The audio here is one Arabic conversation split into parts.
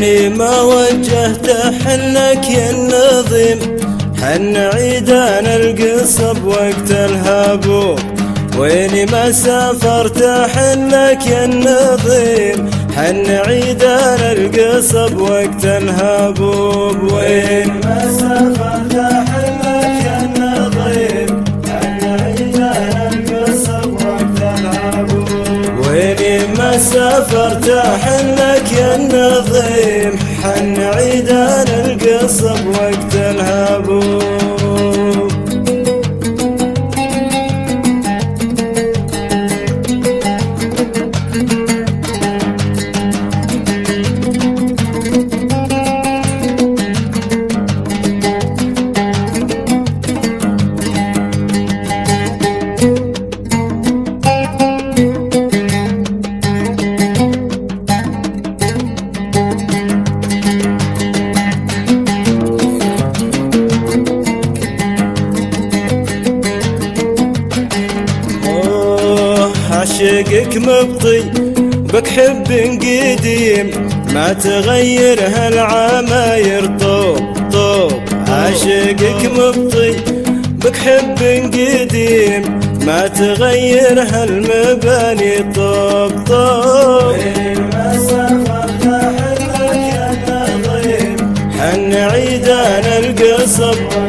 وين ما وجهت حنك يا النظيم. حن عيدان القصب وقت الهبوب وين ما سافرت حنك يا النظيم. حن عيدان القصب وقت الهبوب وين ما سافرت حنك يا النظيم. حن عيدان القصب وقت الهبوب وين ما سافرت حنك يا النظيم حن عيدان القصب وقت عاشقك مبطي بك حب قديم ما تغير هالعماير. طوب طوب عاشقك مبطي بك حب قديم ما تغير هالمباني. طوب طوب. حن عيدان القصب.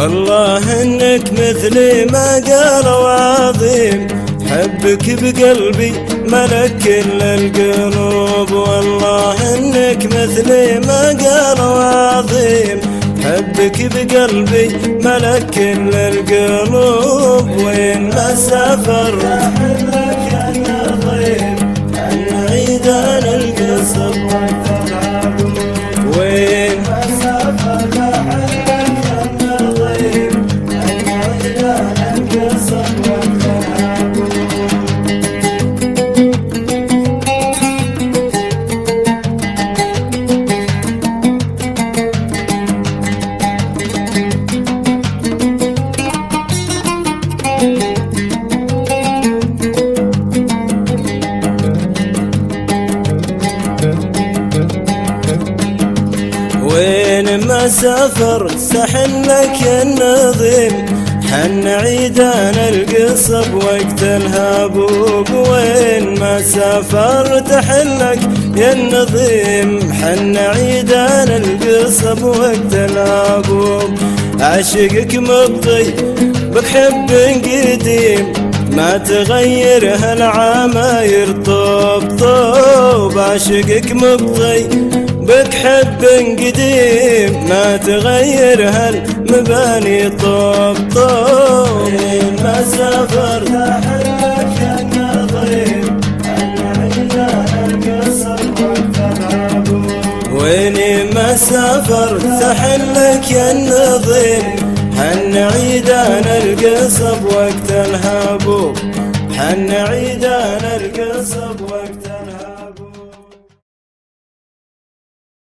والله إنك مثلي ما قالوا عظيم حبك بقلبي ملك كل القلوب والله إنك مثلي ما قالوا عظيم حبك بقلبي ملك كل القلوب وين ما سافر وين ما سافر سحن لك النظيم. حن عيدان القصب وقت الهبوب وين ما سافر تحلك يا النظيم. حن عيدان القصب وقت الهبوب عاشقك مبطي بك حب قديم. ما تغير هالعماير طوب طوب. عاشقك مبطي بك حب قديم ما تغير هالمباني طوب طوب. ما سافر حلك يا نظيم ويني ما سافر تحلك يا النظيم حن عيدان القصب وقت الهبوب حن عيدان القصب وقت